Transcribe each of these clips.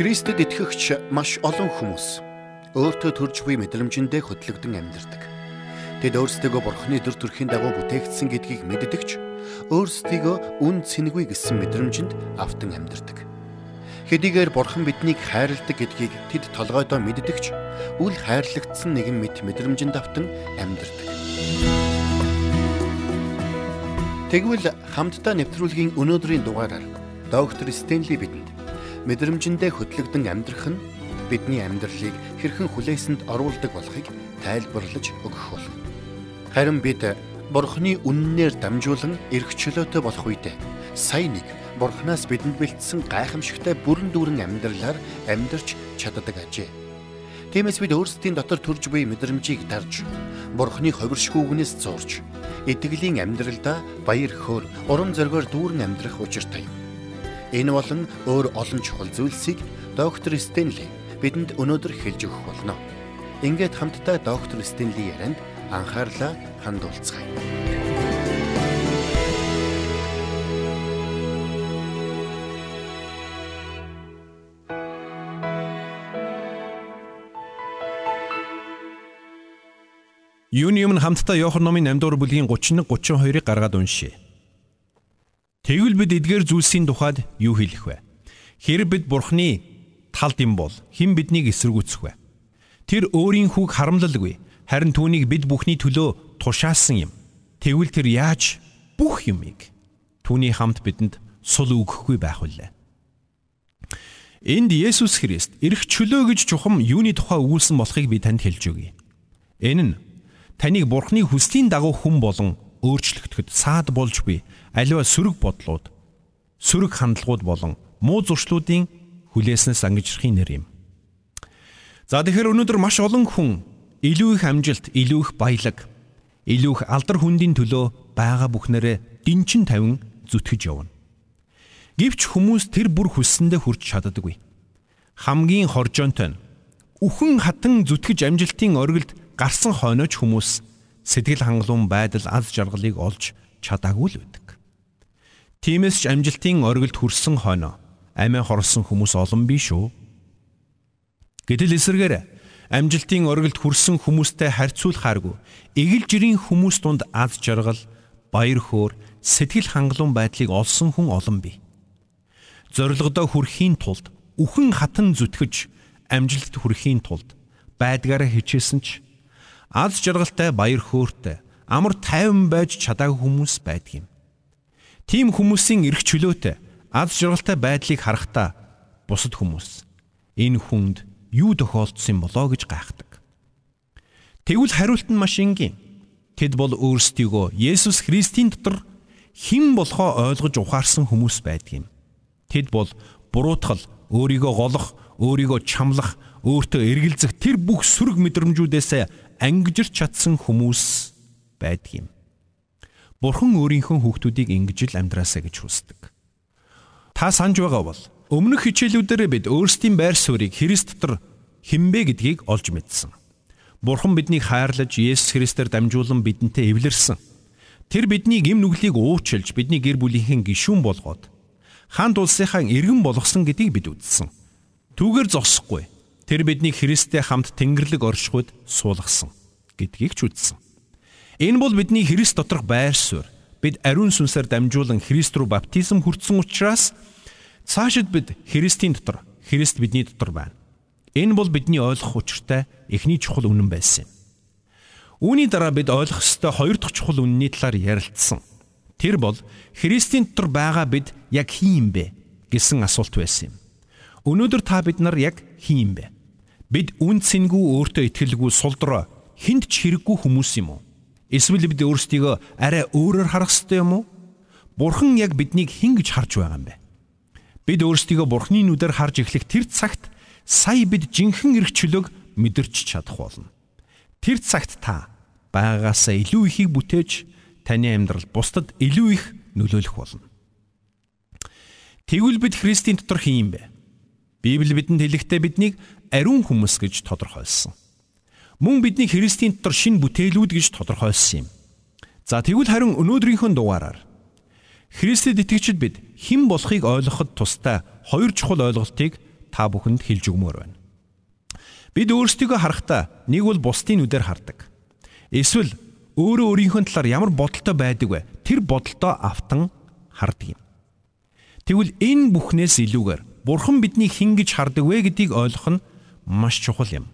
Христэд итгэгч маш олон хүмүүс өөртөө төрж буй мэдрэмжэндээ хөдлөгдөн амьдардаг. Тэд өөрсдөө Бурхны дөр төрхийн дагуу бүтээгдсэн гэдгийг мэддэгч өөрсдийгөө үн цэнгүй гэсэн мэдрэмжинд автан амьдардаг. Хэдийгээр Бурхан биднийг хайрладаг гэдгийг тэд толгойдоо мэддэгч үл хайрлагдсан нэгэн мэт мэдрэмжинд автан амьдардаг. Тэгвэл хамтдаа нэвтрүүлгийн өнөөдрийн дугаараар доктор Стенли бидэнд мэдрэмжэндээ хөдлөгдөн амьдрах нь бидний амьдралыг хэрхэн хүлээсэнд оруулдаг болохыг тайлбарлаж өгөх болно. Харин бид Бурхны үннээр дамжуулан эрх чөлөөтэй болох үедээ сая нэг Бурханаас бидэнд бэлдсэн гайхамшигтай бүрэн дүүрэн амьдралаар амьдарч чаддаг ажээ. Тиймээс бид өөрсдийн дотор төрж буй мэдрэмжийг дарж Бурхны ховиршгүйгнээс зурж итгэлийн амьдралдаа баяр хөөр урам зоригоор дүүрэн амьдрах учиртай юм. Энэ болон өөр олон чухал зүйлсийг доктор Стенли бидэнд өнөөдөр хэлж өгөх болно. Ингээд хамтдаа доктор Стенли ярианд анхаарлаа хандуулцгаая. Юуны өмнө хамтдаа Иохан номын 8 дугаар бүлгийн 31 32-ыг гаргаад уншъя. Тэгвэл бид эдгээр зүйлсийн тухайд юу хэлэх вэ? Хэрэг бид Бурхны талд юм бол хэн биднийг эсэргүүцэх вэ? Тэр өөрийн хүүг харамлалгүй. Харин түүнийг бид бүхний төлөө тушаасан юм. Тэгвэл тэр яаж бүх юмыг түүний хамт бидэнд сул өгөхгүй байх вүлээ? Энд Есүс Христ эрх чөлөө гэж чухам юуны тухай өгүүлсэн болохыг би танд хэлж өгье. Энэ нь таныг Бурхны хүслийн дагуу хүн болон өөрчлөгдөхөд саад болж буй аливаа сөрөг бодлууд, сөрөг хандлагууд болон муу зуршлуудын хүлээснээс ангижрахын нэр юм. За тэгэхээр өнөөдөр маш олон хүн илүү их амжилт, илүү их баялаг, илүү их алдар хүндийн төлөө байгаа бүхнээрээ дэнчин тавин зүтгэж явна. Гэвч хүмүүс тэр бүр хүссэндээ хүрч чаддаггүй. Хамгийн хоржоонтой нь үхэн хатан зүтгэж амжилтын оргилд гарсан хойноч хүмүүс сэтгэл хангалуун байдал аз жаргалыг олж чадаагүй л байдаг. Тиймээс ч амжилтын оргилд хүрсэн хойно амиа хорлсон хүмүүс олон бий шүү. Гэтэл эсэргээр амжилтын оргилд хүрсэн хүмүүстэй харьцуулахааргүй эгэл жирийн хүмүүс дунд аз жаргал, баяр хөөр, сэтгэл хангалуун байдлыг олсон хүн олон бий. Зорилгодоо хүрэхийн тулд үхэн хатан зүтгэж амжилт хүрэхийн тулд байдгаараа хичээсэн ч аз жаргалтай баяр хөөртэй амар тайван байж чадаагүй хүмүүс байдаг юм. Тийм хүмүүсийн эрх чөлөөтэй аз жаргалтай байдлыг харахтаа бусад хүмүүс энэ хүнд юу тохиолдсон болоо гэж гайхдаг. Тэгвэл хариулт нь маш энгийн. Тэд бол өөрсдийгөө Есүс Христийн дотор хэн болохоо ойлгож ухаарсан хүмүүс байдаг юм. Тэд бол буруутгал, өөрийгөө голох, өөрийгөө чамлах, өөртөө эргэлзэх тэр бүх сөрөг мэдрэмжүүдээс ангижирч чадсан хүмүүс байдаг юм. Бурхан өөрийнхөө хүүхдүүдийг ингэж л амьдраасаа гэж хүсдэг. Та санаж байгаа бол өмнөх хичээлүүдээр бид өөрсдийн байр суурийг Христ дотор хинбэ гэдгийг олж мэдсэн. Бурхан биднийг хайрлаж Есүс Христээр дамжуулан бидэнтэй эвлэрсэн. Тэр бидний гим нүглийг уучлж бидний гэр бүлийнхэн гишүүн болгоод хаан улсынхаа иргэн болгосон гэдгийг бид үзсэн. Түүгээр зогсохгүй. Тэр биднийг Христтэй хамт Тэнгэрлэг оршихуйд суулгасан гэдгийг ч үзсэн. Энэ бол бидний Христ доторх байр суурь. Бид ариун сүнсээр дамжуулан Христ рүү баптизм хүртсэн учраас цаашид бид Христийн дотор, Христ бидний дотор байна. Энэ бол бидний ойлгох учиртай эхний чухал үнэн байсан юм. Үүний дараа бид ойлгох ёстой хоёр дахь чухал үнний талаар ярилцсан. Тэр бол Христийн дотор байгаа бид яг хин юм бэ гэсэн асуулт байсан юм. Өнөөдөр та бид нар яг хин юм бэ? Бид үн цэнгүй өөртөө итгэлгүй сулдраа хинт ч хэрэггүй хүмүүс юм уу? Эсвэл бид өөрсдийгөө арай өөрөөр харах ёстой юм уу? Бурхан яг биднийг хэн гэж харж байгаа юм бэ? Бид өөрсдийгөө Бурханы нүдээр харж эхлэх тэр цагт сая бид жинхэнэ эрх чөлөөг мэдэрч чадах болно. Тэр цагт та байгаагаасаа илүү ихийг бүтээж таны амьдрал бусдад илүү их нөлөөлөх болно. Тэгвэл бид Христийн дотор хин юм бэ? Библи бидэнд хэлэхдээ биднийг ариун хүмүүс гэж тодорхойлсон. Мөн бидний Христийн дотор шин бүтээлүүд гэж тодорхойлсон юм. За тэгвэл харин өнөөдрийнхөө дугаараар Христэд итгэгчид бид хэн болохыг ойлгоход тустай хоёр чухал ойлголтыг та бүхэнд хэлж өгмөр байна. Бид өөрсдийгөө харахтаа нэг бол бусдын нүдээр хардаг. Эсвэл өөрөө өөрийнхөө талаар ямар бодолтой байдаг вэ? Тэр бодолтоо автан хардаг юм. Тэгвэл энэ бүхнээс илүүгээр Бурхан биднийг хэн гэж хардаг вэ гэдгийг ойлгох нь маш чухал юм.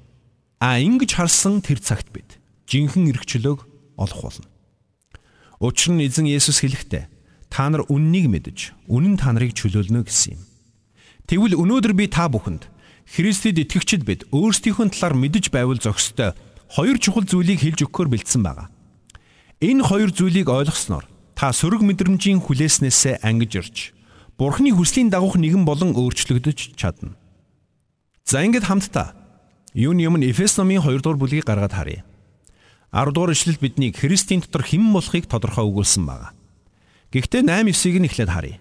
А ингэж харсан тэр цагт бид жинхэнэ эргчлөөг олох болно. Учир нь эзэн Есүс хэлэхдээ та нар үннийг мэдж, үнэн та нарыг чөлөөлнө гэсэн юм. Тэгвэл өнөөдөр би та бүхэнд Христэд итгэгчид бид өөрсдийнхөө талаар мэдж байвал зохистой хоёр чухал зүйлийг хэлж өгөхөөр бэлдсэн байгаа. Энэ хоёр зүйлийг ойлгосноор та сөрөг мэдрэмжийн хүлээснээсээ ангиж ирж Бурхны хүслийн дагуух нэгэн болон өөрчлөгдөж чадна. За ингээд хамтдаа юуны өмнө Эфес номын 2 дугаар бүлгийг гаргаад харъя. 10 дугаар ишлэл биднийг Христийн дотор хэн болохыг тодорхой өгүүлсэн байна. Гэхдээ 8 9-ийг нь эхлээд харъя.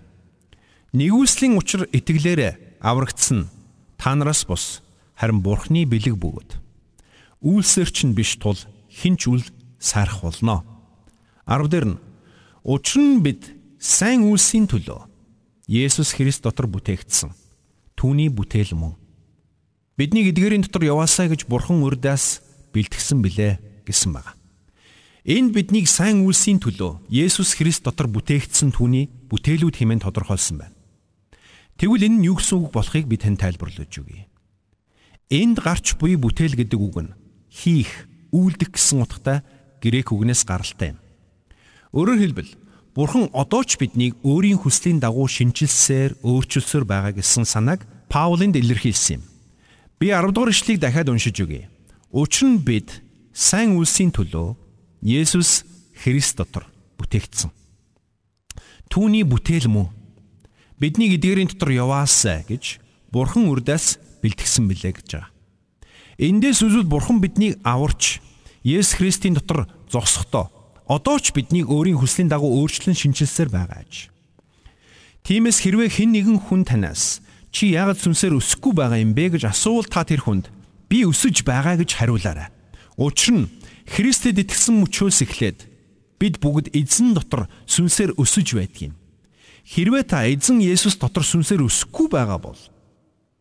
Нэгүслийн учир итгэлээр аврагдсан та нараас бус харин Бурхны бэлэг бөгөөд үйлсээр чинь биш тул хинч үл сайрах болно. 10 дээр нь учир нь бид сайн үйлсийн төлөө Есүс Христ дотор бүтээгдсэн. Түүний бүтээл мөн. Бидний эдгээрийн дотор яваасаа гэж Бурхан урдаас бэлтгэсэн билээ гэсэн байна. Энд биднийг сайн үйлсийн төлөө Есүс Христ дотор бүтээгдсэн түүний бүтээлүүд хэмээн тодорхойлсон байна. Тэгвэл энэ нь юу гэсэн үг болохыг би тань тайлбарлаж өгье. Энд гарч буй бүтээл гэдэг үг нь хийх, үйлдэх гэсэн утгатай грек үгнээс гаралтай юм. Өөрөөр хэлбэл Бурхан одоо ч биднийг өөрийн хүслийн дагуу шинжилсээр өөрчилсөөр байгаа гэсэн санааг Паулинд илэрхийлсэн юм. Би 10 дугаар ишлэгийг дахиад уншиж өгье. Учир нь бид сайн үлсийн төлөө Есүс Христ дотор бүтээгдсэн. Түүний бүтээл мөн бидний эдгээрийн дотор яваасаа гэж Бурхан үрдээс бэлтгэсэн билээ гэж байгаа. Эндээс үзвэл Бурхан биднийг аварч Есүс Христийн дотор зогсохдоо одоо ч биднийг өөрийн хүслийн дагуу өөрчлөн шинжилсээр байгаа аж. Тиймээс хэрвээ хэн нэгэн хүн танаас чи яагаад сүнсээр өсөхгүй байгаа юм бэ гэж асуувал та тэр хүнд би өсөж байгаа гэж хариулаарай. Учир нь Христэд итгэсэн мөчөөс эхлээд бид бүгд эзэн дотор сүнсээр өсөж байдгийг. Хэрвээ та эзэн Есүс дотор сүнсээр өсөхгүй байгаа бол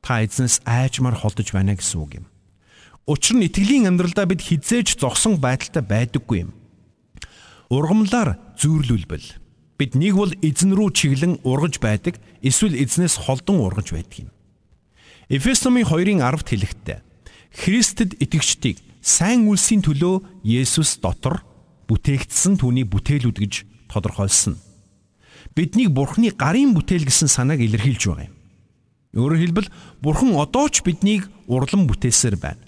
та эзнээс айжмаар холдож байна гэсэн үг юм. Учир нь итгэлийн амьдралдаа бид хизээж зогсон байдалтай байдаггүй юм ургамлаар зүүрлүүлбэл бид нэг бол эзэн рүү чиглэн ургаж байдаг эсвэл эзнээс холдон ургаж байдаг юм. Эфес номын 2-ын 10-т хэлэхдээ Христэд итгэгчдийг сайн үлсийн төлөө Есүс дотор бүтээгдсэн түүний бүтээлүүд гэж тодорхойлсон. Биднийг Бурхны гарын бүтээл гэсэн санааг илэрхийлж байгаа юм. Өөрөөр хэлбэл Бурхан одоо ч биднийг урлан бүтээсээр байна.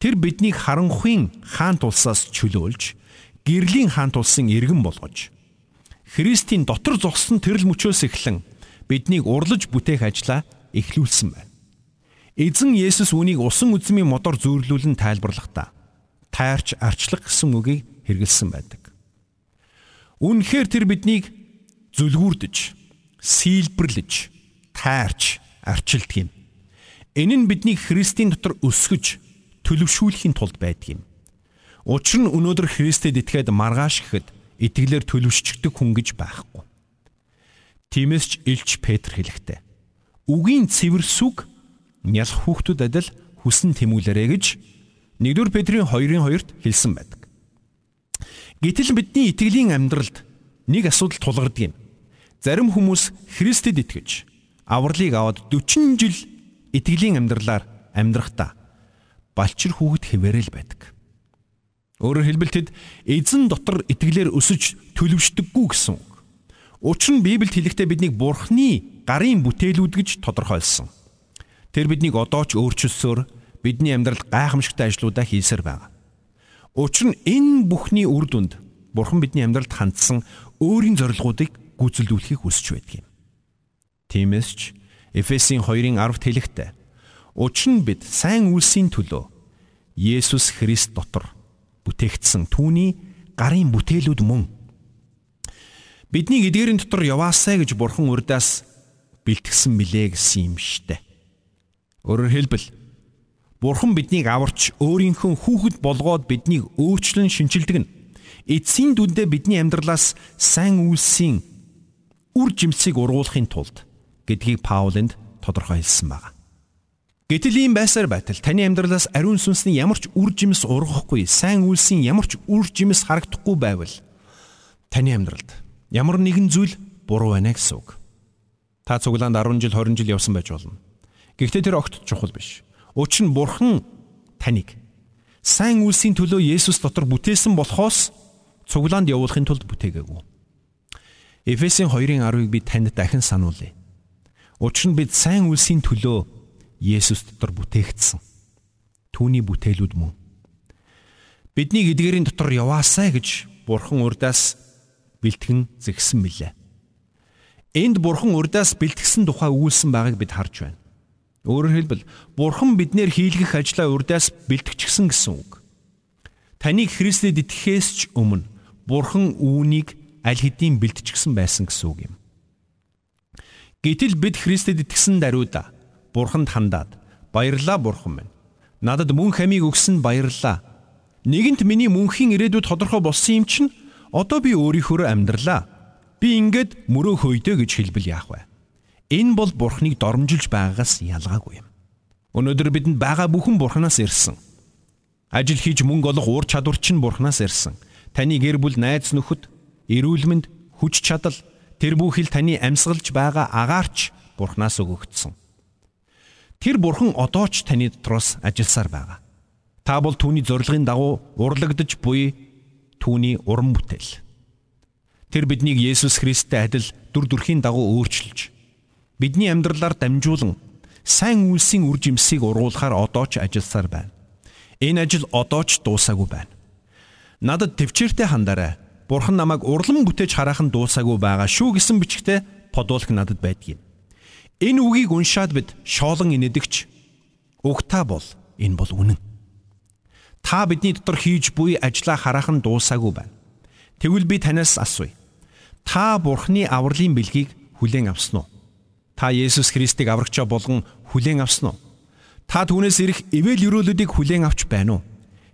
Тэр биднийг харанхуйн хаан тулсаас чөлөөлж гэрлийн хаан тулсан иргэн болгож Христийн дотор зогссон тэрл мөчөөс эхлэн биднийг урлаж бүтээх ажлаа эхлүүлсэн байна. Эзэн Есүс үүнийг усан үзмийн модоор зөөрлүүлэн тайлбарлахдаа тайрч арчлах гэсэн үгийг хэрэгэлсэн байдаг. Үнэхээр тэр биднийг зүлгүүрдэж, сийлбэрлэж, тайрч арчилдаг юм. Энэ нь биднийг Христийн дотор өсгөж, төлөвшүүлэхийн тулд байдаг юм. Учир нь өнөөдөр Христэд итгээд маргааш гэхэд итгэлээр төлөвшчдөг хүн гэж байхгүй. Тиймээс ч Илч Петр хэлэхдээ үгийн цэвэр сүг нялх хүүхдүүд адил хүсэн тэмүүлэрэ гэж 1-р Петрийн 2-ын 2-т хэлсэн байдаг. Гэтэл бидний итгэлийн амьдралд нэг асуудал тулгардаг юм. Зарим хүмүүс Христэд итгэж авралыг аваад 40 жил итгэлийн амьдралаар амьдрахдаа балчир хүүхэд хэвээрэл байдаг. Өөрөөр хэлбэл тэд эзэн дотор итгэлээр өсөж төлөвшдөггүй гэсэн үг. Учир нь Библиэд хэлэхдээ биднийг Бурхны гарын бүтээлүүд гэж тодорхойлсон. Тэр биднийг одоо ч өөрчилсөөр бидний амьдралд гайхамшигтай ажлуудаа хийсээр байгаа. Учир нь энэ бүхний үр дүнд Бурхан бидний амьдралд хандсан өөрийн зорилгоодыг гүйцэлдүүлэхийг хүсэж байдаг юм. Тиймээс ч Эфесийн 2-ын 10-т хэлэхдээ учир нь бид сайн үлсийн төлөө Есүс Христ дотор бүтээгдсэн түүний гарын бүтээлүүд мөн бидний эдгээрийн дотор яваасаа гэж бурхан урдаас бэлтгэсэн билээ гэсэн юм штэ. Өөрөөр хэлбэл бурхан биднийг аварч өөрийнхөө хүүхэд болгоод биднийг өөрчлөн шинчилдэг нь эцсийн дүндээ бидний амьдралаас сайн үйлсийн үр жимсийг ургуулахын тулд гэдгийг Паулинд тодорхой хэлсэн байна. Гэтэл ийм байсаар байтал таны амьдралаас ариун сүнсний ямар ч үр жимс ургахгүй, сайн үйлсийн ямар ч үр жимс харагдахгүй байвал таны амьдралд ямар нэгэн зүйл буруу байна гэсэн үг. Та цуглаанд 10 жил 20 жил явсан байж болно. Гэхдээ тэр огт чухал биш. Учир нь бурхан таныг сайн үйлсийн төлөө Есүс дотор бүтээсэн болохоос цуглаанд явуулахын тулд бүтээгээгүй. Эфесийн 2-ын 10-ыг би танд дахин сануулъя. Учир нь бид сайн үйлсийн төлөө Есүс дотор бүтээгдсэн. Түүний бүтээлүүд мөн. Бидний эдгээрийн дотор яваасай гэж Бурхан урдаас бэлтгэн зэгсэн мэлээ. Энд Бурхан урдаас бэлтгэсэн тухай өгүүлсэн байгааг бид харж байна. Өөрөөр хэлбэл Бурхан биднэр хийлгэх ажлаа урдаас бэлтгэчихсэн гэсэн үг. Таныг Христэд итгэхээс ч өмнө Бурхан үүнийг аль хэдийн бэлтчихсэн байсан гэсэн үг юм. Гэтэл бид Христэд итгэсэн даруйда бурханд хандаад баярлаа бурхан минь. Надад мөн хамийг өгсөн баярлаа. Нэгэнт миний мөнхийн ирээдүйд тодорхой болсон юм чинь одоо би өөрийнхөө амьдралаа. Би ингээд мөрөө хөөдөө гэж хэлбэл яах вэ? Энэ бол бурхныг дормжилж байгаагаас ялгаагүй юм. Өнөөдөр бидэнд байгаа бүхэн бурханаас ирсэн. Ажил хийж мөнгө олох уур чадвар чинь бурханаас ирсэн. Таны гэр бүл найз нөхөд, эрүүл мэнд, хүч чадал тэр бүхэл таны амьсгалж байгаа агаарч бурханаас өгөгдсөн. Тэр бурхан одоо ч таны дотроос ажилласаар байгаа. Та бол түүний зорилгын дагуу урлагдж буй түүний уран бүтээл. Тэр биднийг Есүс Христтэй адил дүр төрхийн дагуу өөрчилж бидний амьдралаар дамжуулан сайн үйлсийн үр жимсийг ургуулахаар одоо ч ажилласаар байна. Энэ ажил одоо ч дуусаагүй байна. Надад төвчээртэй хандараа. Бурхан намайг урлан бүтээж хараахан дуусаагүй байгаа шүү гэсэн бичгтээ подуулах надад байдгийг. Энэ үгийг уншаад бид шоолон инэдэгч угтаа бол энэ бол үнэн. Та бидний дотор хийж буй ажлаа хараахан дуусаагүй байна. Тэгвэл би танаас асууя. Та Бурхны авралын бэлгийг хүлээн авсан уу? Та Есүс Христийг аврагчаа болгон хүлээн авсан уу? Та түүнээс ирэх ивэл өрөөлөдийг хүлээн авч байна уу?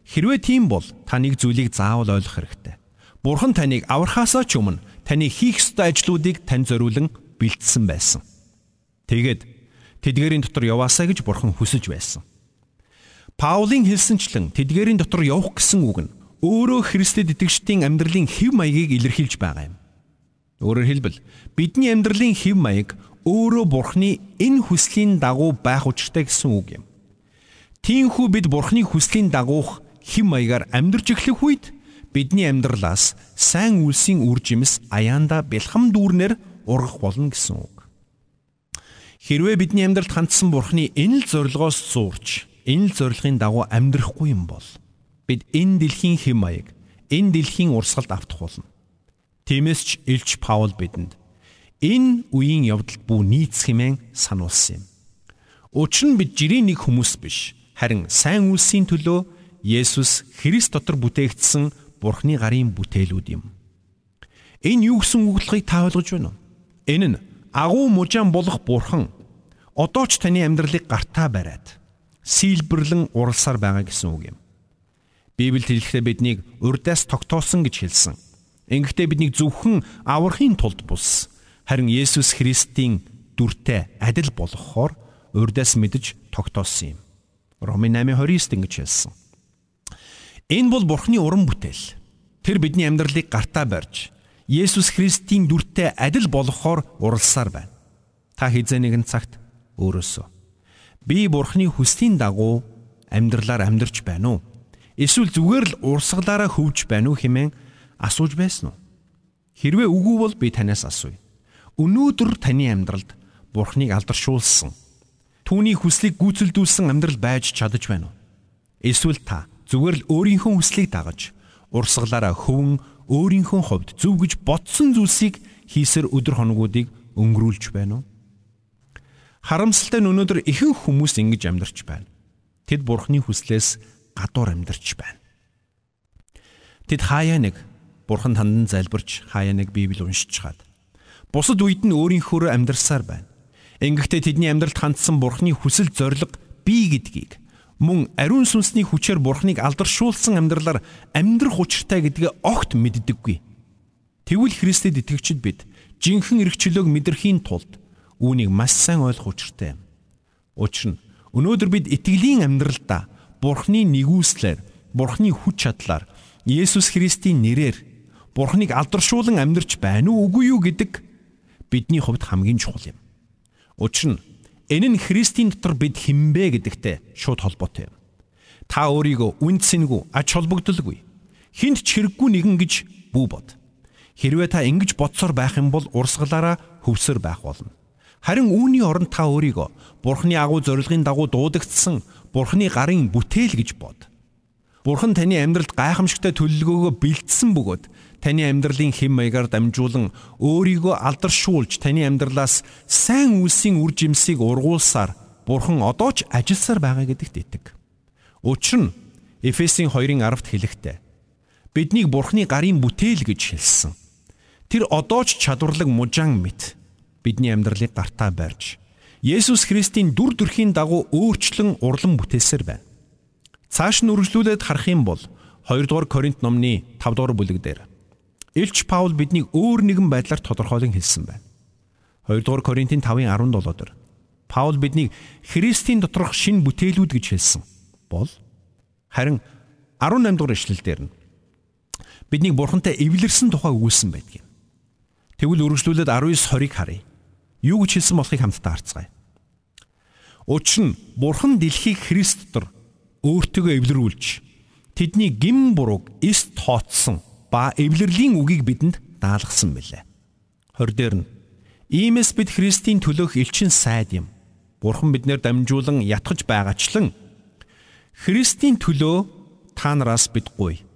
Хэрвээ тийм бол та нэг зүйлийг заавал ойлгох хэрэгтэй. Бурхан таныг аврахаасаа ч өмнө таны хийх ёстой ажлуудыг тань зориулан бэлдсэн байсан. Тэгээд тэдгэрийн дотор яваасаа гэж бурхан хүсэж байсан. Паулийн хэлсэнчлэн тэдгэрийн дотор явах гэсэн үг нь өөрөө Христэд итгэжтийн амьдралын хэв маягийг илэрхийлж байгаа юм. Өөрөөр хэлбэл бидний амьдралын хэв маяг өөрөө бурхны энэ хүслийн дагуу байх учиртай гэсэн үг юм. Тиймээс бид бурхны хүслийн дагуух хэм маягаар амьдрж эхлэх үед бидний амьдралаас сайн үйлсийн үр жимс аяанда бэлхам дүүрнэр ургах болно гэсэн үг. Хэрвээ бидний амьдралд хандсан Бурхны энэ л зорилгоос зуурч энэ л зорилгын дагуу амьдрахгүй юм бол бид энэ дэлхийн хэм маяг, энэ дэлхийн урсгалд автах болно. Тиймээс ч Илч Паул бидэнд энэ үеийн явдалд бүү нийц хэмээн сануулсан юм. Учир нь бид жирийн нэг хүмүүс биш, харин сайн үлсийн төлөө Есүс Христ дотор бүтээгдсэн Бурхны гарын бүтээлүүд юм. Энэ юу гэсэн үгдлэгийг та ойлгож байна уу? Энэ нь агуу мужаан болох Бурхан одоо ч таны амьдралыг гартаа бариад сийлбэрлэн уралсаар байгаа гэсэн үг юм. Библиэд хэлэхдээ биднийг урдаас тогтоосон гэж хэлсэн. Ингэхдээ биднийг зөвхөн аврахын тулд бус харин Есүс Христийн дүртэй адил болгохоор урдаас мэдж тогтоосон юм. Ромын 8:29 ингэж хэлсэн. Энэ бол Бурхны уран бүтээл. Тэр бидний амьдралыг гартаа барьж Есүс Христийн дүртэй адил болгохоор уралсаар байна. Та хизээ нэгэн цагт өөрөөсөө. Би бурхны хүслийн дагуу амьдралаар амьдарч байна уу? Эсвэл зүгээр л урсгалаараа хөвж байна уу хэмээн асууж байсан уу? Хэрвээ үгүй бол би танаас асууя. Өнөөдөр таны амьдралд бурхныг алдаршуулсан түүний хүслийг гүйцэлдүүлсэн амьдрал байж чадаж байна уу? Эсвэл та зүгээр л өөрийнхөө хүслийг дагаж урсгалаараа хөвөн өөрийнхөө хувьд зөв гэж ботсон зүйлсийг хийсээр өдөр хоногуудыг өнгөрүүлж байна уу? Харамсалтай нь өнөөдөр ихэнх хүмүүс ингэж амьдарч байна. Тэд бурхны хүслээс гадуур амьдарч байна. Тэд хаяа нэг бурхан тандан залбирч хаяа нэг Библи уншиж чад. Бусад үед нь өөрийнхөө амьдарсаар байна. Ингэхдээ тэдний амьдралд хандсан бурхны хүсэл зориг бий гэдгийг мөн ариун сүнсний хүчээр бурхныг алдаршуулсан амьдралаар амьдрах учиртай гэдгээ огт мэддэггүй. Тэгвэл Христэд итгэгчид бид жинхэнэ эргчлөөг мэдрэхийн тулд Үүнийг маш сайн ойлгох учиртай. Учир нь Өнөөдөр бид итгэлийн амьдралдаа Бурхны нэгүслэр, Бурхны хүч чадлаар Есүс Христийн нэрээр Бурхныг алдаршуулан амьдарч байна уу үгүй юу гэдэг бидний хувьд хамгийн чухал юм. Учир нь энэ нь Христийн дотор бид хинбэ гэдэгтэй шууд холбоотой юм. Та өөрийгөө үндсэнгүү, ач холбогдолгүй, хинт ч хэрэггүй нэгэн гэж бүү бод. Хэрвээ та ингэж бодсоор байх юм бол урсгалаараа хөвсөр байх болно. Харин үүний оронд та өөрийгөө Бурхны агуу зорилгын дагуу дуудагдсан Бурхны гарын бүтээл гэж бод. Бурхан таны амьдралд гайхамшигтай төлөлгөөгөө бэлдсэн бөгөөд таны амьдралын хэм маягаар дамжуулан өөрийгөө алдаршуулж таны амьдралаас сайн үйлсийн үр жимсийг ургуулсаар Бурхан одоо ч ажилласаар байгаа гэдэгт итэг. Учир нь Эфесийн 2-ын 10-т хэлэхдээ биднийг Бурханы гарын бүтээл гэж хэлсэн. Тэр одоо ч чадварлаг мужаан мэт бидний амьдралыг гартаа барьж Есүс Христийн дүр төрхийн дагуу өөрчлөн урлан бүтээсээр байна. Цааш нь үргэлжлүүлээд харах юм бол 2 дугаар Коринт номны 5 дугаар бүлэг дээр Илч Паул биднийг өөр нэгэн байдлаар тодорхойлон хэлсэн байна. 2 дугаар Коринтын 5-ын 17 дээр Паул биднийг Христийн доторх шин бүтээлүүд гэж хэлсэн. Бол харин 18 дугаар ишлэл дээр нь биднийг бурхантай эвлэрсэн тухай өгүүлсэн байдгийг. Тэгвэл үргэлжлүүлээд 19-20-ыг харъя. Юу гэж хэлсэн болохыг хамтдаа харцгаая. Учир нь бурхан дэлхийг Христ дотор өөртөө эвлэрүүлж тэдний гим бурууг эс тооцсон ба эвлэрлийн үгийг бидэнд даалгасан билээ. 20 дээр нь Иймээс бид Христийн төлөөх элчин сайд юм. Бурхан биднээр дамжуулан ятгах байгаачлан Христийн төлөө та нараас бидгүй.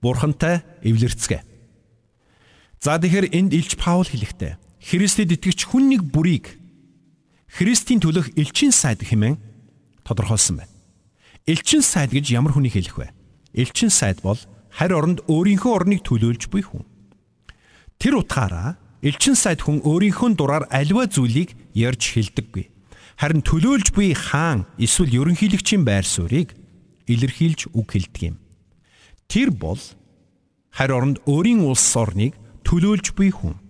Бурхантай эвлэрцгээ. За тэгэхээр энд Илч Паул хэлэхдээ Христэд итгэж хүн нэг бүрийг Христийн төлөөх элчин сайд хэмээн тодорхойлсон байна. Элчин сайд гэж ямар хүнийг хэлэх вэ? Элчин сайд бол харь оронд өөрийнхөө орныг төлөөлж буй хүн. Тэр утгаараа элчин сайд хүн өөрийнхөө дураар аливаа зүйлийг ярьж хэлдэггүй. Харин төлөөлж буй хаан эсвэл ерөнхийлөгчийн байр суурийг илэрхийлж үг хэлдэг юм. Тэр бол харь оронд өөрийн улс орныг төлөөлж буй хүн.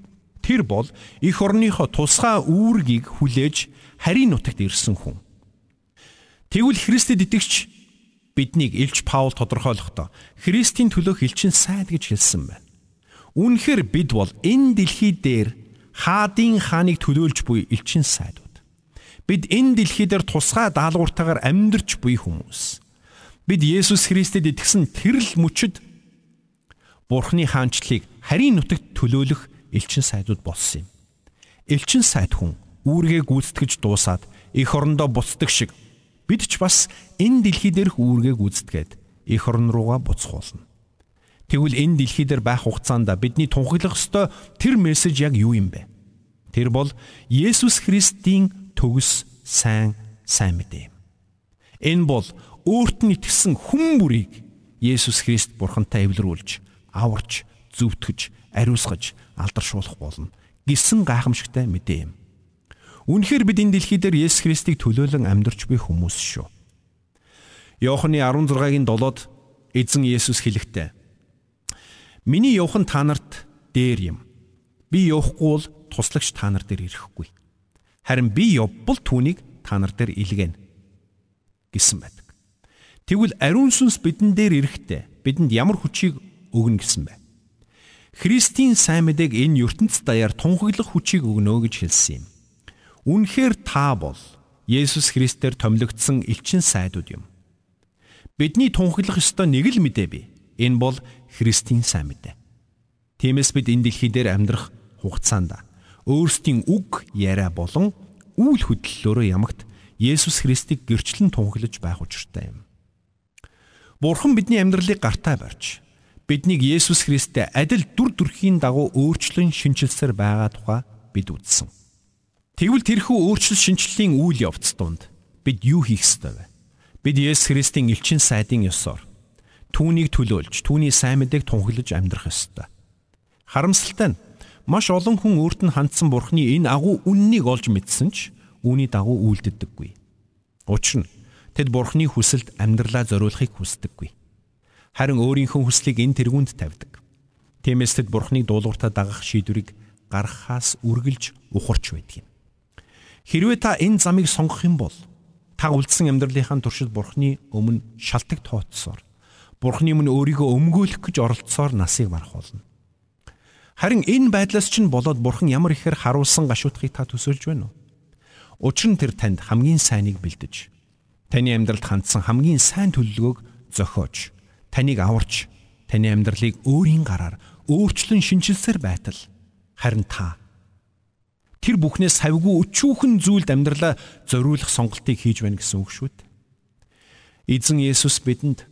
Тэр бол эх орныхоо тусгай үүргийг хүлээж харийн нутагт ирсэн хүн. Тэгвэл Христэд итгэгч биднийг Илч Паул тодорхойлохдоо Христийн төлөөх элчин сайд гэж хэлсэн байна. Үүнхээр бид бол энэ дэлхий дээр хаадын хааныг төлөөлж буй элчин сайдууд. Бид энэ дэлхий дээр тусгай даалгавартаагаар амьдарч буй хүмүүс. Бид Есүс Христэд итгэсэн тэрл мөчөд Бурхны хаанчлалыг харийн нутагт төлөөлөх элчин сайдууд болсон юм. Элчин сайд хүн үүргээ гүйцэтгэж дуусаад эх орондоо буцдаг шиг Бид ч бас энэ дэлхий дээрх үүргээ гүйцэтгээд эх орн руугаа буцхуулна. Тэгвэл энэ дэлхий дээр байх хугацаанд бидний тунхаглах ёстой тэр мессеж яг юу юм бэ? Тэр бол Есүс Христийн төгс сайн сайн мэдээ юм. Энэ бол өөрт нь итгэсэн хүн бүрийг Есүс Христ бурхантай эвлэрүүлж, аварч, зөвтгөж, ариусгаж, алдаршуулах болно гэсэн гайхамшигтай мэдээ юм. Үнэхээр бид энэ дэлхий дээр Есүс Христийг төлөөлөн амьдарч буй хүмүүс шүү. Иохны 16-гийн 7-д эзэн Есүс хэлэхдээ Миний явхан та нарт дээр юм. Би явахгүй бол туслагч та нар дээр ирэхгүй. Харин би явбал түүнийг та нар дээр илгээнэ гэсэн байдаг. Тэгвэл ариун сүнс бидэн дээр ирэхдээ бидэнд ямар хүчийг өгнө гэсэн бэ? Христийн сайн мэдээг энэ ертөнцид даяар тунхаглах хүчийг өгнө гэж хэлсэн юм. Үнэхээр та бол Есүс Христээр томилогдсон элчин сайдууд юм. Бидний тунхаглах ёстой нэг л мэдээ бий. Энэ бол Христийн сайн мэдээ. Тиймээс бид энэ дэлхий дээр амьдрах хугацаанд өөрсдийн үг яриа болон үйл хөдлөлөөрөө ямагт Есүс Христийг гэрчлэн тунхаглаж байх учиртай юм. Бурхан бидний амьдралыг гартаа барьж биднийг Есүс Христтэй адил дүр төрхийн дагуу өөрчлөн шинчилсээр байгаа тухай бид үзсэн. Тэгвэл тэрхүү өөрчлөл шинчлэлийн үйл явц донд бид юу хийх ёстой вэ? Бид Есүс Христийн элчин сайдын ёсоор түүнийг төлөөлж, түүний сайн мэдээг тунхаглаж амьдрах ёстой. Харамсалтай нь маш олон хүн өөрт нь хандсан Бурхны энэ агуу үннийг олж мэдсэн ч үүний дагуу үйлддэггүй. Учир нь тэд Бурхны хүсэлд амьдралаа зориулахыг хүсдэггүй. Харин өөрийнхөө хүслийг энэ тэргуунд тавьдаг. Тиймээс тэд Бурхныг дуулууртаа дагах шийдвэрийг гаргахаас үргэлж ухарч байдаг юм. Хэрвээ та энэ замыг сонгох юм бол та үлдсэн амьдралынхаа туршид Бурхны өмнө шалтак тооцсоор Бурхны өмнө өөрийгөө өмгөөлөх гэж оролцсоор насыг барах болно. Харин энэ байдлаас чинь болоод Бурхан ямар ихээр харуулсан гашуутхыг та төсөөлж байна уу? Учир нь тэр танд хамгийн сайныг бэлдэж, таны амьдралд хандсан хамгийн сайн төлөвлөгөөг зохиож, таныг аварч, таны амьдралыг өөрийн гараар өөрчлөн шинжилсээр байтал харин та тэр бүхнээс савгүй өчүүхэн зүйлд амьдралаа зориулах сонголтыг хийж байна гэсэн үг шүү дээ. Эзэн Есүс бидэнд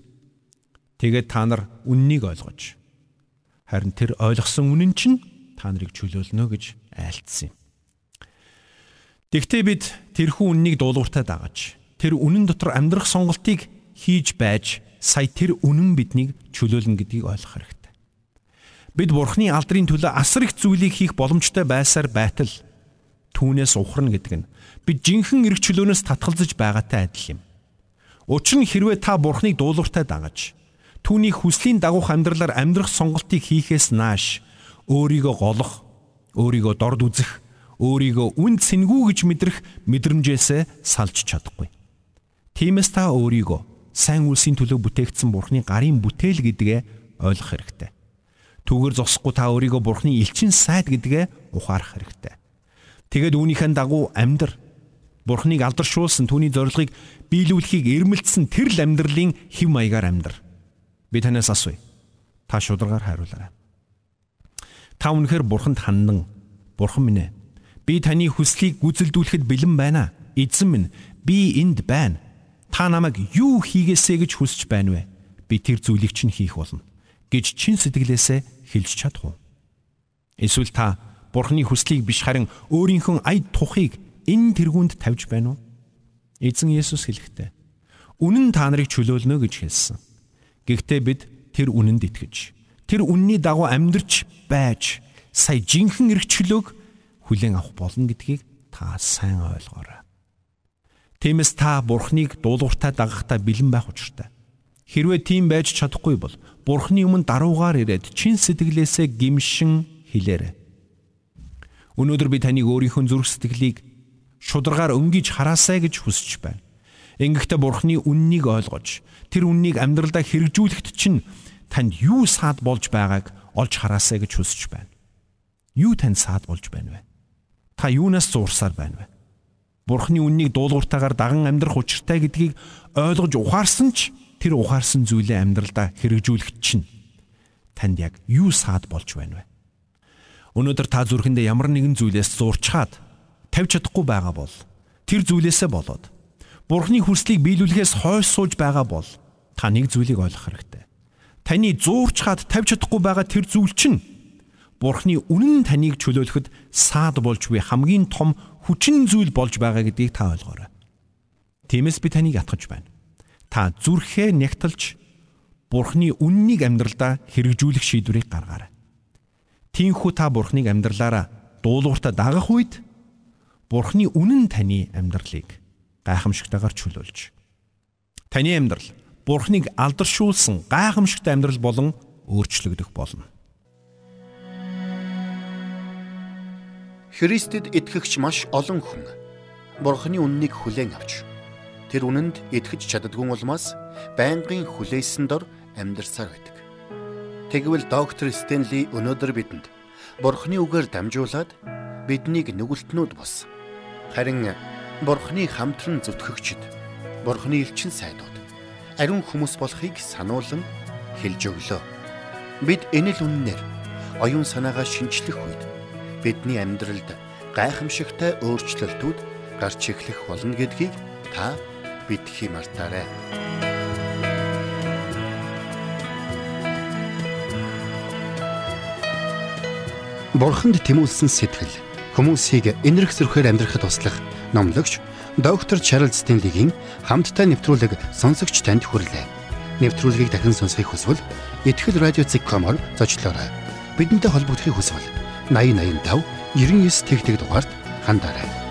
тэгээд та нар үннийг ойлгож харин тэр ойлгосон үнэн чинь та нарыг чөлөөлнө гэж айлтсан юм. Тэгвэл бид тэрхүү үннийг дуулууртаа дагаж тэр үнэн дотор амьдрах сонголтыг хийж байж сая тэр үнэн биднийг чөлөөлнө гэдгийг ойлгох хэрэгтэй. Бид Бурхны алдрын төлөө асар их зүйлийг хийх боломжтой байсаар байтал түүнээс ухарна гэдэг нь бид жинхэнэ эрг чөлөөнөөс татгалзаж байгаатай адил юм. Учир нь хэрвээ та Бурхныг дуулууртай дагаж түүний хүслийн дагуух амьдралаар амьдрах сонголтыг хийхээс нааш өөрийгөө голох, өөрийгөө дорд үзэх, өөрийгөө үнд сэнгүй гэж мэдрэх мэдрэмжээсээ салж чадахгүй. Тиймээс та өөрийгөө сайн үлсийн төлөө бүтээгдсэн Бурхны гарын бүтээл гэдгээ ойлгох хэрэгтэй. Түүгээр зогсохгүй та өөрийгөө Бурхны элчин сайд гэдгээ ухаарах хэрэгтэй. Тэгээд үүнийхэн дагуу амьдр Бурхныг алдаршуулсан түүний зорилгыг биелүүлэхийг эрмэлзсэн тэр л амьдралын хэв маягаар амьдр. Би танаас асууя. Та шударгаар хариулаарай. Та үнэхээр Бурханд хандан Бурхан минь ээ. Би таны хүслийг гүйцэлдүүлэхэд бэлэн байна. Эзэн минь би энд байна. Та намайг юу хийгээсэ гэж хүсэж байна вэ? Би тэр зүйлийг чинь хийх болно гэж чин сэтгэлээсээ хэлж чадах уу? Эсвэл та Бурхны хүслийг биш харин өөрийнхөө аяд тухыг энэ тэргуунд тавьж байна уу? Эзэн Есүс хэлэхдээ үнэн та нарыг чөлөөлнө гэж хэлсэн. Гэхдээ бид тэр үнэнд итгэж тэр үнний дагуу амьдрч байж сая жинхэнэ эрх чөлөөг хүлээн авах болно гэдгийг та сайн ойлгоорой. Тиймээс та Бурхныг дуулууртаа дагахтаа бэлэн байх учиртай. Хэрвээ тийм байж чадахгүй бол Бурхны өмнө даруугаар ирээд чин сэтгэлээсээ гимшин хэлээрэй. Өнөөдөр би таныг өөрийнхөө зүрх сэтгэлийг шударгаар өнгөж хараасай гэж хүсэж байна. Ингэхдээ Бурхны үннийг ойлгож тэр үннийг амьдралдаа хэрэгжүүлэхэд чинь танд юу саад болж байгааг олж хараасай гэж хүсэж байна. Юу танд саад болж байна вэ? Та юунаас зурсаар байна вэ? Бурхны үннийг дуулууртаагаар даган амьдрах учиртай гэдгийг ойлгож ухаарсан ч тэр ухаарсан зүйлээ амьдралдаа хэрэгжүүлэхэд чинь танд яг юу саад болж байна вэ? Өнөөдөр та зүрхэндээ ямар нэгэн зүйлээс зурчаад тавьж чадахгүй байгаа бол тэр зүйлээсээ болоод Бурхны хүслийг биелүүлэхээс хойш сууж байгаа бол та нэг зүйлийг ойлгох хэрэгтэй. Таны зуурчхаад тавьж чадахгүй байгаа тэр зүйл чинь Бурхны үнэн таныг чөлөөлөхөд саад болж буй хамгийн том хүчин зүйл болж байгаа гэдгийг та ойлгоорой. Тиймээс би таныг ятгах байна. Та зүрхээ нягтлж Бурхны үннийг амьдралдаа хэрэгжүүлэх шийдвэрийг гаргаарай. Тинхүү та Бурхныг амьдралаараа дуулууртаа дагах үед Бурхны үнэн таны амьдралыг гайхамшигтайгаар чөлөөлж таны амьдрал Бурхныг алдаршуулсан гайхамшигтай амьдрал болон өөрчлөгдөх болно. Христэд итгэгч маш олон хүн Бурхны үннийг хүлээн авч тэр үнэнд итгэж чаддгүй улмаас байнгын хүлээсэн дор амьдарсаар байдаг. Тэгвэл доктор Стенли өнөөдөр бидэнд Бурхны үгээр дамжуулаад биднийг нүгэлтнүүд бос. Харин Бурхны хамтран зүтгэгчд Бурхны элчин сайдууд ариун хүмүүс болохыг сануулan хэлж өглөө. Бид энэ л үннээр оюун санаагаа шинчлэх үед бидний амьдралд гайхамшигтай өөрчлөлтүүд гарч эхлэх болно гэдгийг та бидхи мартаарай. Бурханд тэмүүлсэн сэтгэл хүмүүсийг энэрх зөрхөөр амьдрахад туслах номлогч доктор Чарлз Стенлигийн хамттай нэвтрүүлэг сонсогч танд хүрлээ. Нэвтрүүлгийг дахин сонсохыг хүсвэл ихтгэл радиоцик.com-оор зочлоорой. Бидэнтэй холбогдохыг хүсвэл 8085 99 тэгтэг дугаард хандаарай.